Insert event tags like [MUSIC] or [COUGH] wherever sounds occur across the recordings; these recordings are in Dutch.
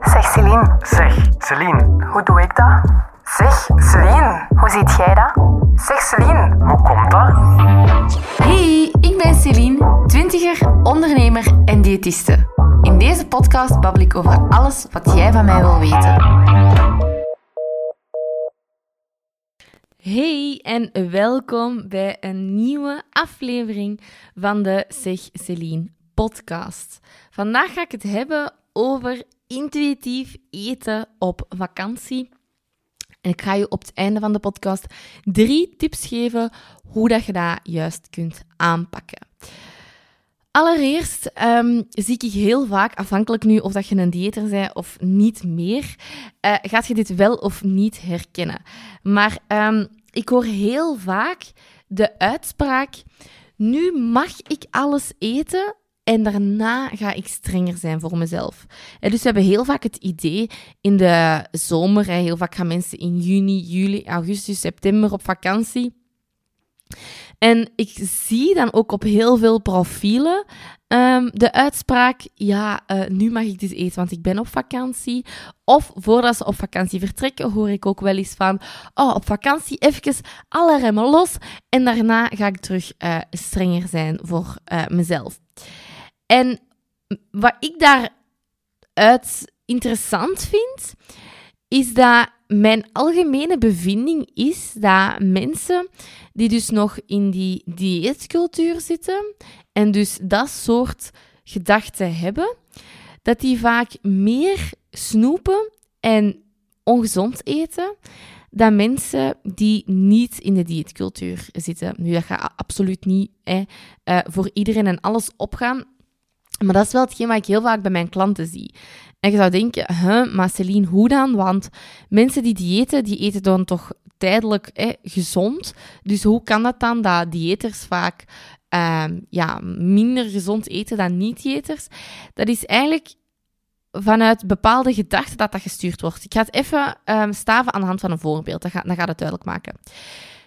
Zeg Celine, Zeg, Celine, hoe doe ik dat? Zeg Celine, hoe ziet jij dat? Zeg Celine, hoe komt dat? Hey, ik ben Celine, twintiger, ondernemer en diëtiste. In deze podcast babbel ik over alles wat jij van mij wil weten. Hey en welkom bij een nieuwe aflevering van de Zeg Celine podcast. Vandaag ga ik het hebben over intuïtief eten op vakantie. En ik ga je op het einde van de podcast drie tips geven hoe dat je dat juist kunt aanpakken. Allereerst um, zie ik heel vaak, afhankelijk nu of dat je een dieter bent of niet meer, uh, gaat je dit wel of niet herkennen. Maar um, ik hoor heel vaak de uitspraak: nu mag ik alles eten en daarna ga ik strenger zijn voor mezelf. dus we hebben heel vaak het idee in de zomer, heel vaak gaan mensen in juni, juli, augustus, september op vakantie. En ik zie dan ook op heel veel profielen um, de uitspraak: ja, uh, nu mag ik dus eten, want ik ben op vakantie. Of voordat ze op vakantie vertrekken, hoor ik ook wel eens van: oh, op vakantie even alle remmen los en daarna ga ik terug uh, strenger zijn voor uh, mezelf. En wat ik daaruit interessant vind, is dat mijn algemene bevinding is dat mensen die dus nog in die dieetcultuur zitten en dus dat soort gedachten hebben, dat die vaak meer snoepen en ongezond eten dan mensen die niet in de dieetcultuur zitten. Nu, dat gaat absoluut niet hè, uh, voor iedereen en alles opgaan. Maar dat is wel hetgeen wat ik heel vaak bij mijn klanten zie. En je zou denken, huh, maar Celine, hoe dan? Want mensen die diëten, die eten dan toch tijdelijk gezond. Dus hoe kan dat dan dat diëters vaak uh, ja, minder gezond eten dan niet-diëters? Dat is eigenlijk vanuit bepaalde gedachten dat dat gestuurd wordt. Ik ga het even um, staven aan de hand van een voorbeeld. Dat gaat, dat gaat het duidelijk maken.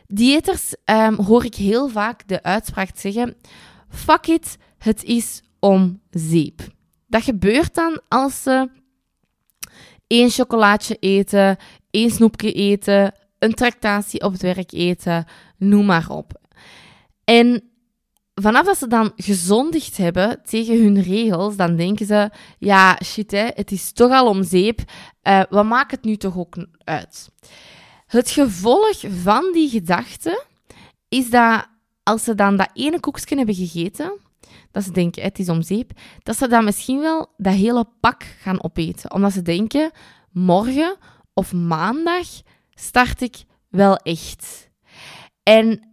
Diëters um, hoor ik heel vaak de uitspraak zeggen: fuck it, het is om zeep. Dat gebeurt dan als ze één chocolaatje eten, één snoepje eten, een tractatie op het werk eten, noem maar op. En vanaf dat ze dan gezondigd hebben tegen hun regels, dan denken ze: ja, shit, hè, het is toch al om zeep. Uh, wat maakt het nu toch ook uit? Het gevolg van die gedachte is dat als ze dan dat ene koekje hebben gegeten, dat ze denken, het is om zeep, dat ze dan misschien wel dat hele pak gaan opeten. Omdat ze denken, morgen of maandag start ik wel echt. En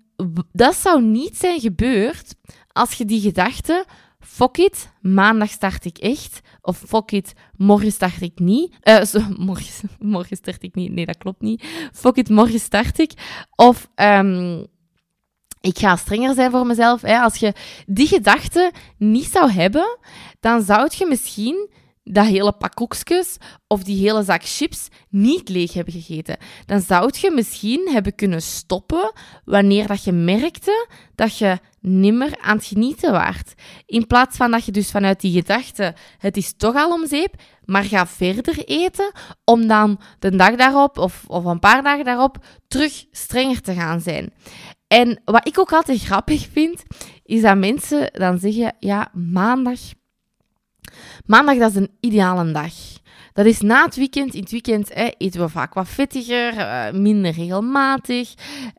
dat zou niet zijn gebeurd als je die gedachte, fuck it, maandag start ik echt, of fuck it, morgen start ik niet. Uh, [LAUGHS] morgen, morgen start ik niet, nee, dat klopt niet. Fuck it, morgen start ik. Of... Um, ik ga strenger zijn voor mezelf. Hè. Als je die gedachte niet zou hebben, dan zou je misschien dat hele pak koekjes of die hele zak chips niet leeg hebben gegeten. Dan zou je misschien hebben kunnen stoppen wanneer dat je merkte dat je nimmer aan het genieten waart. In plaats van dat je dus vanuit die gedachte, het is toch al om zeep, maar ga verder eten om dan de dag daarop of, of een paar dagen daarop terug strenger te gaan zijn. En wat ik ook altijd grappig vind, is dat mensen dan zeggen, ja, maandag, maandag dat is een ideale dag. Dat is na het weekend. In het weekend eten we vaak wat vettiger, uh, minder regelmatig.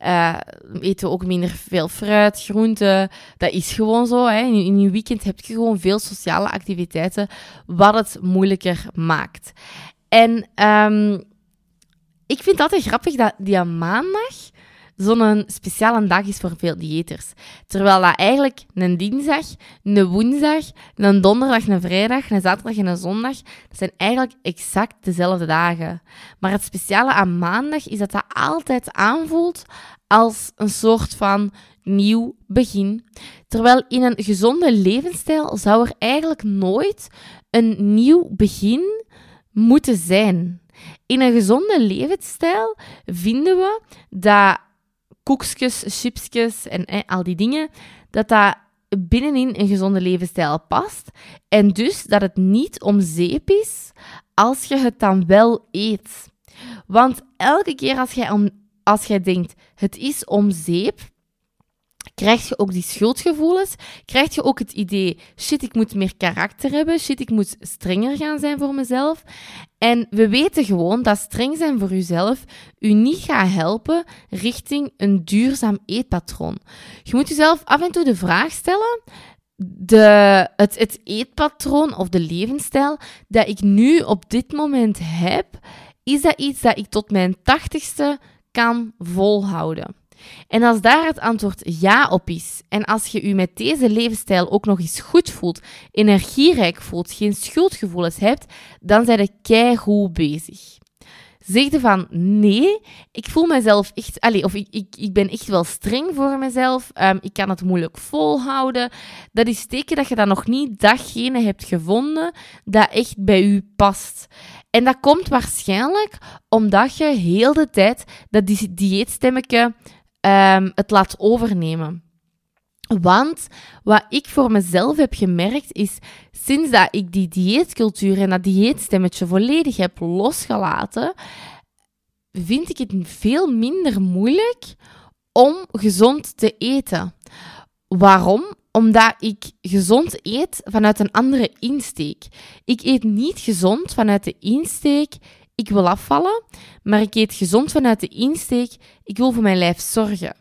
Uh, eten we ook minder veel fruit, groenten. Dat is gewoon zo. Hè. In, in je weekend heb je gewoon veel sociale activiteiten, wat het moeilijker maakt. En um, ik vind het altijd grappig dat die maandag zo'n speciale dag is voor veel diëters. Terwijl dat eigenlijk een dinsdag, een woensdag, een donderdag, een vrijdag, een zaterdag en een zondag, dat zijn eigenlijk exact dezelfde dagen. Maar het speciale aan maandag is dat dat altijd aanvoelt als een soort van nieuw begin. Terwijl in een gezonde levensstijl zou er eigenlijk nooit een nieuw begin moeten zijn. In een gezonde levensstijl vinden we dat koekjes, chipsjes en al die dingen, dat dat binnenin een gezonde levensstijl past. En dus dat het niet om zeep is als je het dan wel eet. Want elke keer als jij, om, als jij denkt, het is om zeep, krijg je ook die schuldgevoelens. Krijg je ook het idee, shit, ik moet meer karakter hebben. Shit, ik moet strenger gaan zijn voor mezelf. En we weten gewoon dat streng zijn voor jezelf u niet gaat helpen richting een duurzaam eetpatroon. Je moet jezelf af en toe de vraag stellen, de, het, het eetpatroon of de levensstijl dat ik nu op dit moment heb, is dat iets dat ik tot mijn tachtigste kan volhouden? En als daar het antwoord ja op is, en als je je met deze levensstijl ook nog eens goed voelt, energierijk voelt, geen schuldgevoelens hebt, dan zijn je keigoed bezig. Zeg je van nee, ik voel mezelf echt, allez, of ik, ik, ik ben echt wel streng voor mezelf, um, ik kan het moeilijk volhouden. Dat is teken dat je dan nog niet datgene hebt gevonden dat echt bij u past. En dat komt waarschijnlijk omdat je heel de tijd dat dieetstemmetje um, het laat overnemen. Want wat ik voor mezelf heb gemerkt is, sinds dat ik die dieetcultuur en dat dieetstemmetje volledig heb losgelaten, vind ik het veel minder moeilijk om gezond te eten. Waarom? Omdat ik gezond eet vanuit een andere insteek. Ik eet niet gezond vanuit de insteek, ik wil afvallen, maar ik eet gezond vanuit de insteek, ik wil voor mijn lijf zorgen.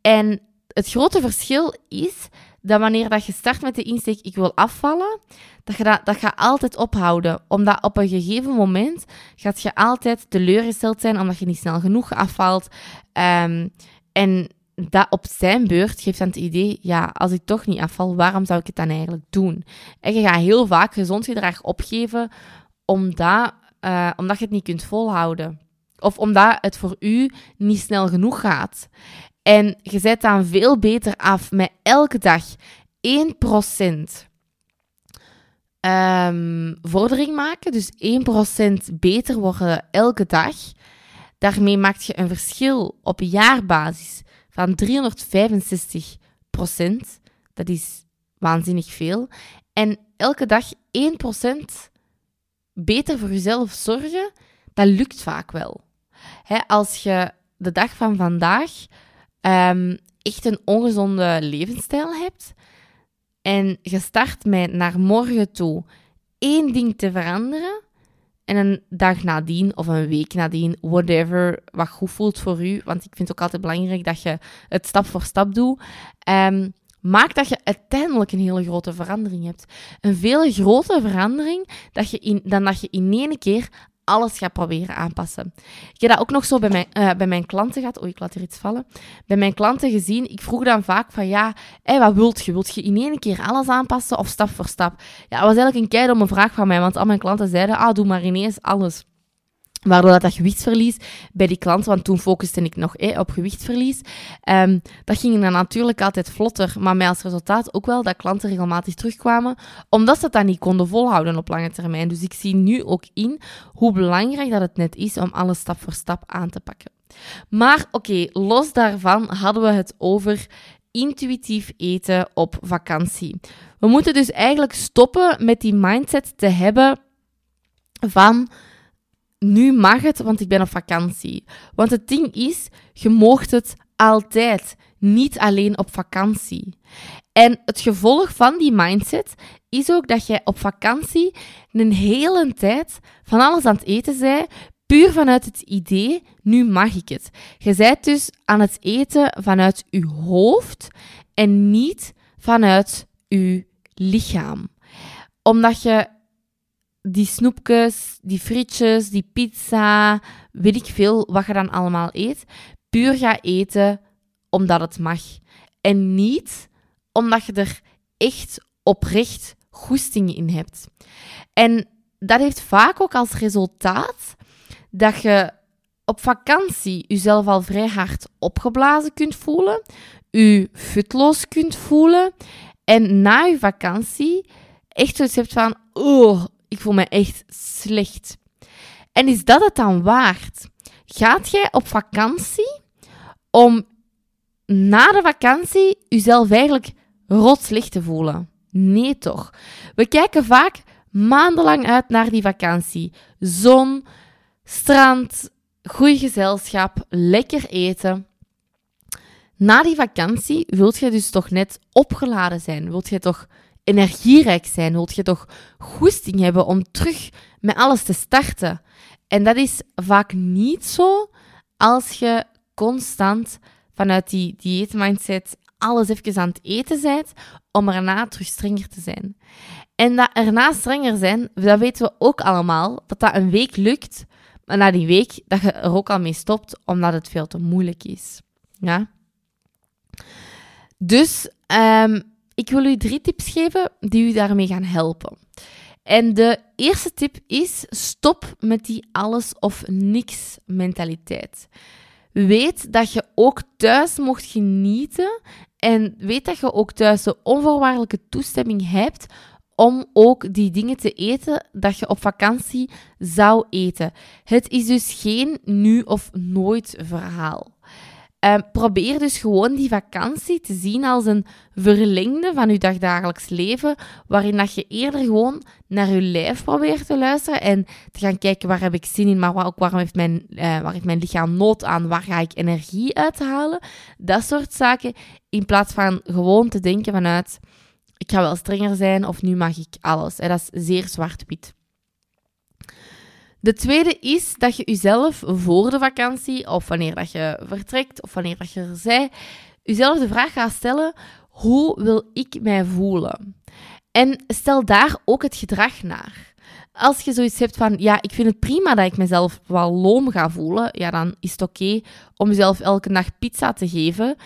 En het grote verschil is dat wanneer dat je start met de insteek, ik wil afvallen, dat je dat, gaat altijd ophouden. Omdat op een gegeven moment gaat je altijd teleurgesteld zijn omdat je niet snel genoeg afvalt. Um, en dat op zijn beurt geeft dan het idee, ja, als ik toch niet afval, waarom zou ik het dan eigenlijk doen? En je gaat heel vaak gezond gedrag opgeven, omdat uh, omdat je het niet kunt volhouden. Of omdat het voor u niet snel genoeg gaat. En je zet dan veel beter af met elke dag 1% um, ehm, vordering maken. Dus 1% beter worden elke dag. Daarmee maak je een verschil op jaarbasis van 365% Dat is waanzinnig veel. En elke dag 1% beter voor jezelf zorgen, dat lukt vaak wel. als je de dag van vandaag um, echt een ongezonde levensstijl hebt en je start met naar morgen toe één ding te veranderen en een dag nadien of een week nadien, whatever, wat goed voelt voor u, want ik vind het ook altijd belangrijk dat je het stap voor stap doet. Um, maakt dat je uiteindelijk een hele grote verandering hebt. Een veel grotere verandering dat je in, dan dat je in één keer alles gaat proberen aanpassen. Ik heb dat ook nog zo bij mijn, uh, bij mijn klanten gehad. Oh, ik laat er iets vallen. Bij mijn klanten gezien, ik vroeg dan vaak van ja, wat wilt je? Wilt je in één keer alles aanpassen of stap voor stap? Ja, dat was eigenlijk een keidomme vraag van mij, want al mijn klanten zeiden, ah, doe maar ineens alles. Waardoor dat, dat gewichtsverlies bij die klanten, want toen focuste ik nog eh, op gewichtsverlies, um, dat ging dan natuurlijk altijd vlotter, maar met als resultaat ook wel dat klanten regelmatig terugkwamen, omdat ze dat niet konden volhouden op lange termijn. Dus ik zie nu ook in hoe belangrijk dat het net is om alles stap voor stap aan te pakken. Maar oké, los daarvan hadden we het over intuïtief eten op vakantie. We moeten dus eigenlijk stoppen met die mindset te hebben van nu mag het, want ik ben op vakantie. Want het ding is, je moogt het altijd, niet alleen op vakantie. En het gevolg van die mindset is ook dat jij op vakantie een hele tijd van alles aan het eten bent, puur vanuit het idee, nu mag ik het. Je bent dus aan het eten vanuit je hoofd en niet vanuit je lichaam. Omdat je die snoepjes, die frietjes, die pizza, weet ik veel wat je dan allemaal eet, puur gaat eten omdat het mag. En niet omdat je er echt oprecht goesting in hebt. En dat heeft vaak ook als resultaat dat je op vakantie jezelf al vrij hard opgeblazen kunt voelen, je futloos kunt voelen en na je vakantie echt zoiets hebt van, oh, ik voel me echt slecht. En is dat het dan waard? Gaat jij op vakantie om na de vakantie jezelf eigenlijk rot slecht te voelen. Nee toch. We kijken vaak maandenlang uit naar die vakantie. Zon, strand, goed gezelschap, lekker eten. Na die vakantie wilt je dus toch net opgeladen zijn. Wilt je toch energierijk zijn? Wilt je toch goesting hebben om terug met alles te starten? En dat is vaak niet zo als je constant vanuit die dieetmindset alles even aan het eten bent, om erna terug strenger te zijn. En dat erna strenger zijn, dat weten we ook allemaal, dat dat een week lukt, maar na die week dat je er ook al mee stopt, omdat het veel te moeilijk is. Ja? Dus um, ik wil u drie tips geven die u daarmee gaan helpen. En de eerste tip is: stop met die alles of niks mentaliteit. Weet dat je ook thuis mocht genieten en weet dat je ook thuis de onvoorwaardelijke toestemming hebt om ook die dingen te eten dat je op vakantie zou eten. Het is dus geen nu of nooit verhaal. Uh, probeer dus gewoon die vakantie te zien als een verlengde van je dagdagelijks leven, waarin dat je eerder gewoon naar je lijf probeert te luisteren en te gaan kijken waar heb ik zin in, maar ook waar heeft mijn, waar heeft mijn lichaam nood aan, waar ga ik energie uithalen, dat soort zaken, in plaats van gewoon te denken vanuit ik ga wel strenger zijn of nu mag ik alles. dat is zeer zwart-wit. De tweede is dat je jezelf voor de vakantie, of wanneer dat je vertrekt, of wanneer dat je er zij, jezelf de vraag gaat stellen: hoe wil ik mij voelen? En stel daar ook het gedrag naar. Als je zoiets hebt van, ja, ik vind het prima dat ik mezelf wel loom ga voelen, ja, dan is het oké om jezelf elke dag pizza te geven.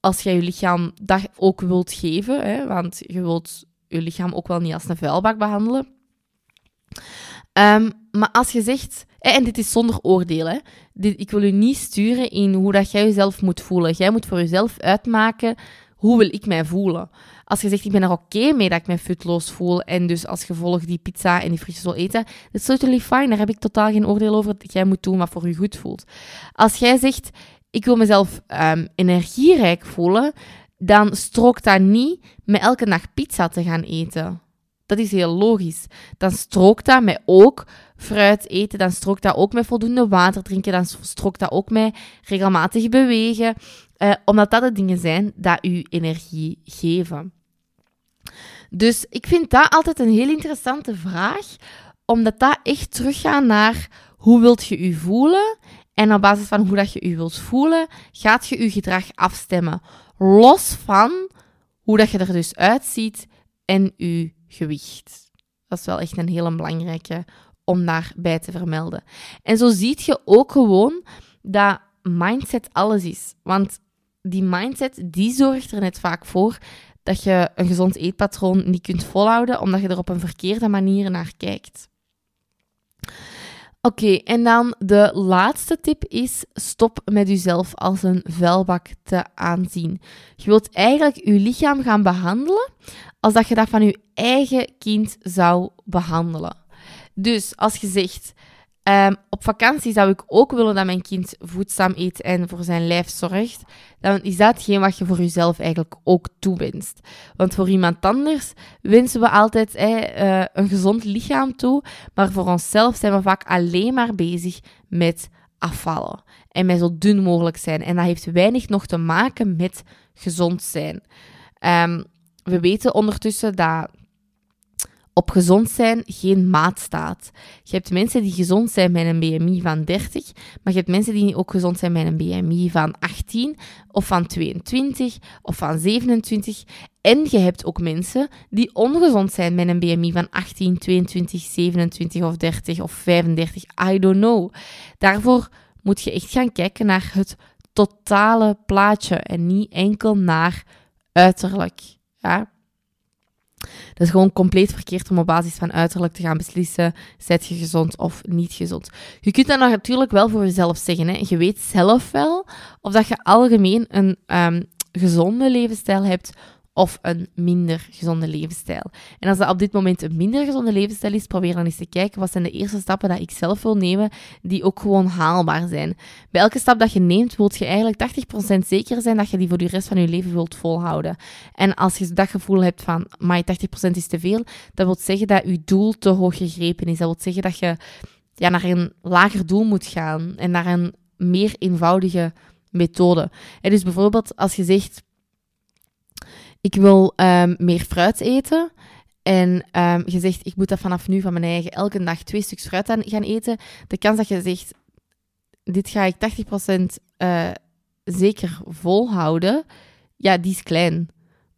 Als jij je lichaam dat ook wilt geven, hè, want je wilt je lichaam ook wel niet als een vuilbak behandelen. Um, maar als je zegt, en dit is zonder dit, ik wil u niet sturen in hoe dat jij jezelf moet voelen. Jij moet voor jezelf uitmaken, hoe wil ik mij voelen? Als je zegt, ik ben er oké mee dat ik mij futloos voel en dus als gevolg die pizza en die frietjes wil eten, dat is totally fine. Daar heb ik totaal geen oordeel over. Jij moet doen wat voor je goed voelt. Als jij zegt, ik wil mezelf um, energierijk voelen, dan strookt dat niet met elke dag pizza te gaan eten. Dat is heel logisch. Dan strookt dat met ook fruit eten, dan strookt dat ook met voldoende water drinken, dan strookt dat ook met regelmatig bewegen, eh, omdat dat de dingen zijn dat u energie geven. Dus ik vind dat altijd een heel interessante vraag, omdat dat echt teruggaat naar hoe wilt je u voelen en op basis van hoe dat je u wilt voelen, gaat je je gedrag afstemmen. Los van hoe dat je er dus uitziet en uw gewicht. Dat is wel echt een hele belangrijke om daarbij te vermelden. En zo ziet je ook gewoon dat mindset alles is. Want die mindset, die zorgt er net vaak voor dat je een gezond eetpatroon niet kunt volhouden, omdat je er op een verkeerde manier naar kijkt. Oké, en dan de laatste tip is: stop met jezelf als een vuilbak te aanzien. Je wilt eigenlijk je lichaam gaan behandelen als dat je dat van je eigen kind zou behandelen. Dus als je zegt, um, op vakantie zou ik ook willen dat mijn kind voedzaam eet en voor zijn lijf zorgt, dan is dat hetgeen wat je voor jezelf eigenlijk ook toewenst. Want voor iemand anders wensen we altijd uh, een gezond lichaam toe, maar voor onszelf zijn we vaak alleen maar bezig met afvallen en met zo dun mogelijk zijn. En dat heeft weinig nog te maken met gezond zijn. Um, we weten ondertussen dat op gezond zijn geen maat staat. Je hebt mensen die gezond zijn met een BMI van 30, maar je hebt mensen die ook gezond zijn met een BMI van 18 of van 22 of van 27. En je hebt ook mensen die ongezond zijn met een BMI van 18, 22, 27 of 30 of 35. I don't know. Daarvoor moet je echt gaan kijken naar het totale plaatje en niet enkel naar uiterlijk. Ja? Dat is gewoon compleet verkeerd om op basis van uiterlijk te gaan beslissen, zet je gezond of niet gezond. Je kunt dat natuurlijk wel voor jezelf zeggen. Hè. Je weet zelf wel of dat je algemeen een um, gezonde levensstijl hebt of een minder gezonde levensstijl. En als dat op dit moment een minder gezonde levensstijl is, probeer dan eens te kijken wat zijn de eerste stappen dat ik zelf wil nemen, die ook gewoon haalbaar zijn. Bij elke stap dat je neemt, wilt je eigenlijk 80% zeker zijn dat je die voor de rest van je leven wilt volhouden. En als je dat gevoel hebt van, maar 80% is te veel, dat wil zeggen dat je doel te hoog gegrepen is. Dat wil zeggen dat je ja, naar een lager doel moet gaan en naar een meer eenvoudige methode. En dus bijvoorbeeld als je zegt, ik wil um, meer fruit eten. En um, je zegt, ik moet dat vanaf nu van mijn eigen elke dag twee stuks fruit aan gaan eten. De kans dat je zegt, dit ga ik 80% uh, zeker volhouden, ja, die is klein.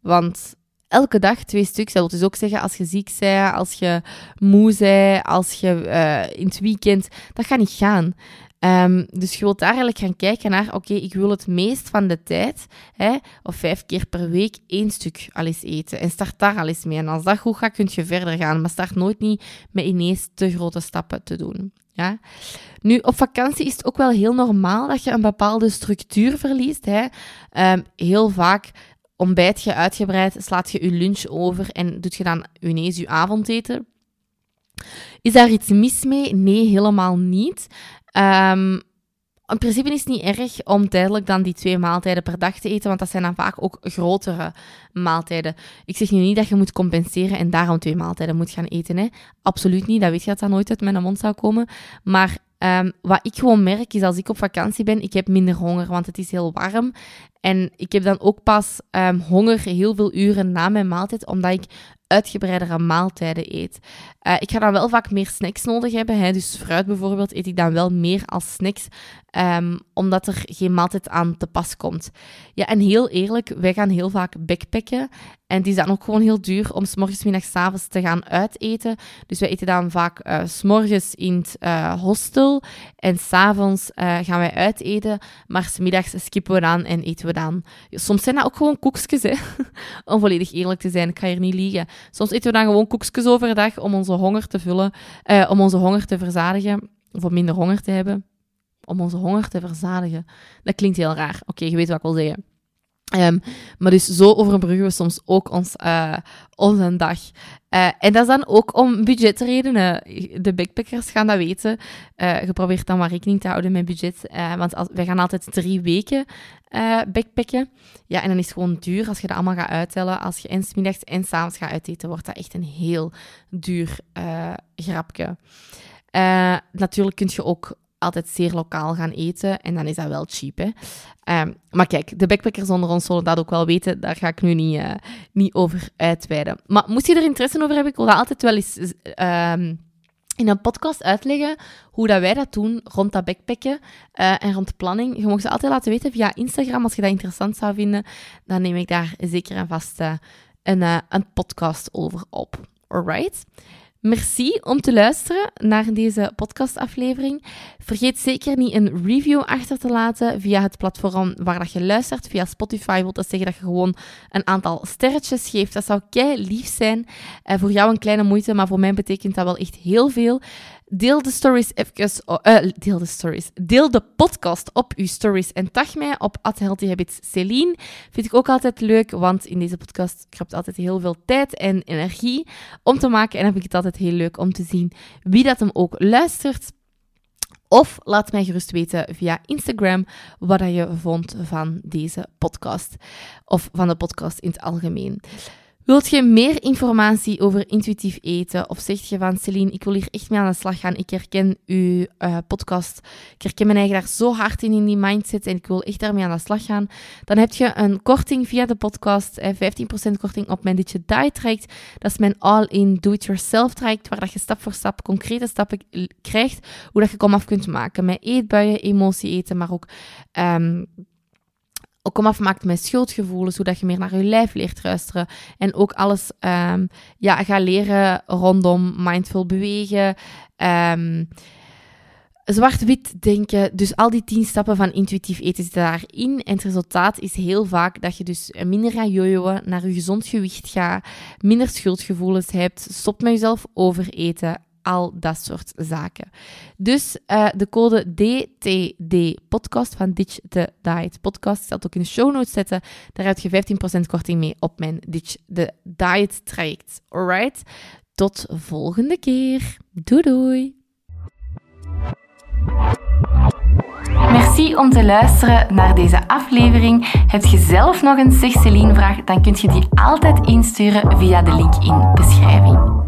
Want elke dag twee stuks, dat wil dus ook zeggen als je ziek bent, als je moe bent, als je uh, in het weekend, dat gaat niet gaan. Um, dus je wilt daar eigenlijk gaan kijken naar, oké, ik wil het meest van de tijd, hè, of vijf keer per week, één stuk al eens eten. En start daar al eens mee. En als dat goed gaat, kun je verder gaan. Maar start nooit niet met ineens te grote stappen te doen. Ja? Nu, op vakantie is het ook wel heel normaal dat je een bepaalde structuur verliest. Hè. Um, heel vaak ontbijt je uitgebreid, slaat je je lunch over en doet je dan ineens je avondeten. Is daar iets mis mee? Nee, helemaal niet. Um, in principe is het niet erg om tijdelijk dan die twee maaltijden per dag te eten, want dat zijn dan vaak ook grotere maaltijden. Ik zeg nu niet dat je moet compenseren en daarom twee maaltijden moet gaan eten. Hè. Absoluut niet, dat weet je dat dat nooit uit mijn mond zou komen. Maar um, wat ik gewoon merk is als ik op vakantie ben, ik heb minder honger, want het is heel warm. En ik heb dan ook pas um, honger heel veel uren na mijn maaltijd, omdat ik uitgebreidere maaltijden eet. Uh, ik ga dan wel vaak meer snacks nodig hebben. Hè. Dus fruit bijvoorbeeld eet ik dan wel meer als snacks, um, omdat er geen maaltijd aan te pas komt. Ja, en heel eerlijk, wij gaan heel vaak backpacken. En het is dan ook gewoon heel duur om s morgens, middags, avonds te gaan uiteten. Dus wij eten dan vaak uh, s morgens in het uh, hostel en s'avonds gaan wij uiteten. Maar s middags skippen we dan en eten we dan. Soms zijn dat ook gewoon koekjes, hè. [LAUGHS] om volledig eerlijk te zijn. Ik ga hier niet liegen. Soms eten we dan gewoon koekjes overdag om onze honger te vullen, uh, om onze honger te verzadigen, of om minder honger te hebben. Om onze honger te verzadigen. Dat klinkt heel raar. Oké, je weet wat ik wil zeggen. Um, maar dus zo overbruggen we soms ook ons, uh, onze dag. Uh, en dat is dan ook om budgetredenen. De backpackers gaan dat weten. Uh, je probeert dan maar rekening te houden met budget. want wij gaan altijd drie weken backpacken. Ja, en dan is het gewoon duur als je dat allemaal gaat uittellen. Als je en middags en s'avonds gaat uiteten, wordt dat echt een heel duur grapje. natuurlijk kun je ook altijd zeer lokaal gaan eten. En dan is dat wel cheap, hè. Um, maar kijk, de backpackers onder ons zullen dat ook wel weten. Daar ga ik nu niet, uh, niet over uitweiden. Maar moest je er interesse over hebben, ik wil altijd wel eens um, in een podcast uitleggen hoe dat wij dat doen rond dat backpacken uh, en rond planning. Je mag ze altijd laten weten via Instagram. Als je dat interessant zou vinden, dan neem ik daar zeker en vast uh, een, een podcast over op. Alright? Merci om te luisteren naar deze podcastaflevering. Vergeet zeker niet een review achter te laten via het platform waar dat je luistert. Via Spotify wil dat zeggen dat je gewoon een aantal sterretjes geeft. Dat zou kei lief zijn. Uh, voor jou een kleine moeite, maar voor mij betekent dat wel echt heel veel. Deel de stories even. Uh, deel de stories. Deel de podcast op uw stories en tag mij op Celine. Vind ik ook altijd leuk, want in deze podcast kruipt altijd heel veel tijd en energie om te maken. En dan vind ik het altijd heel leuk om te zien wie dat hem ook luistert. Of laat mij gerust weten via Instagram wat je vond van deze podcast. Of van de podcast in het algemeen. Wilt je meer informatie over intuïtief eten? Of zeg je van Celine, ik wil hier echt mee aan de slag gaan. Ik herken uw uh, podcast. Ik herken mijn eigen daar zo hard in, in die mindset. En ik wil echt daarmee aan de slag gaan. Dan heb je een korting via de podcast. Eh, 15% korting op mijn Ditje Diet traject. Dat is mijn all-in do-it-yourself traject. Waar dat je stap voor stap concrete stappen krijgt. Hoe dat je kom af kunt maken. Met eetbuien, emotie eten. Maar ook... Um, ook om afmaakt met schuldgevoelens, zodat je meer naar je lijf leert luisteren. En ook alles um, ja, ga leren rondom mindful bewegen. Um, Zwart-wit denken, dus al die tien stappen van intuïtief eten zitten daarin. En het resultaat is heel vaak dat je dus minder gaat jojoen, naar je gezond gewicht gaat, minder schuldgevoelens hebt, stopt met jezelf overeten, al dat soort zaken. Dus uh, de code DTD podcast van Ditch the Diet podcast, ik zal het ook in de show notes zetten, daar heb je 15% korting mee op mijn Ditch the Diet traject. Alright? Tot volgende keer. Doei doei! Merci om te luisteren naar deze aflevering. Heb je zelf nog een Zeg vraag, dan kun je die altijd insturen via de link in beschrijving.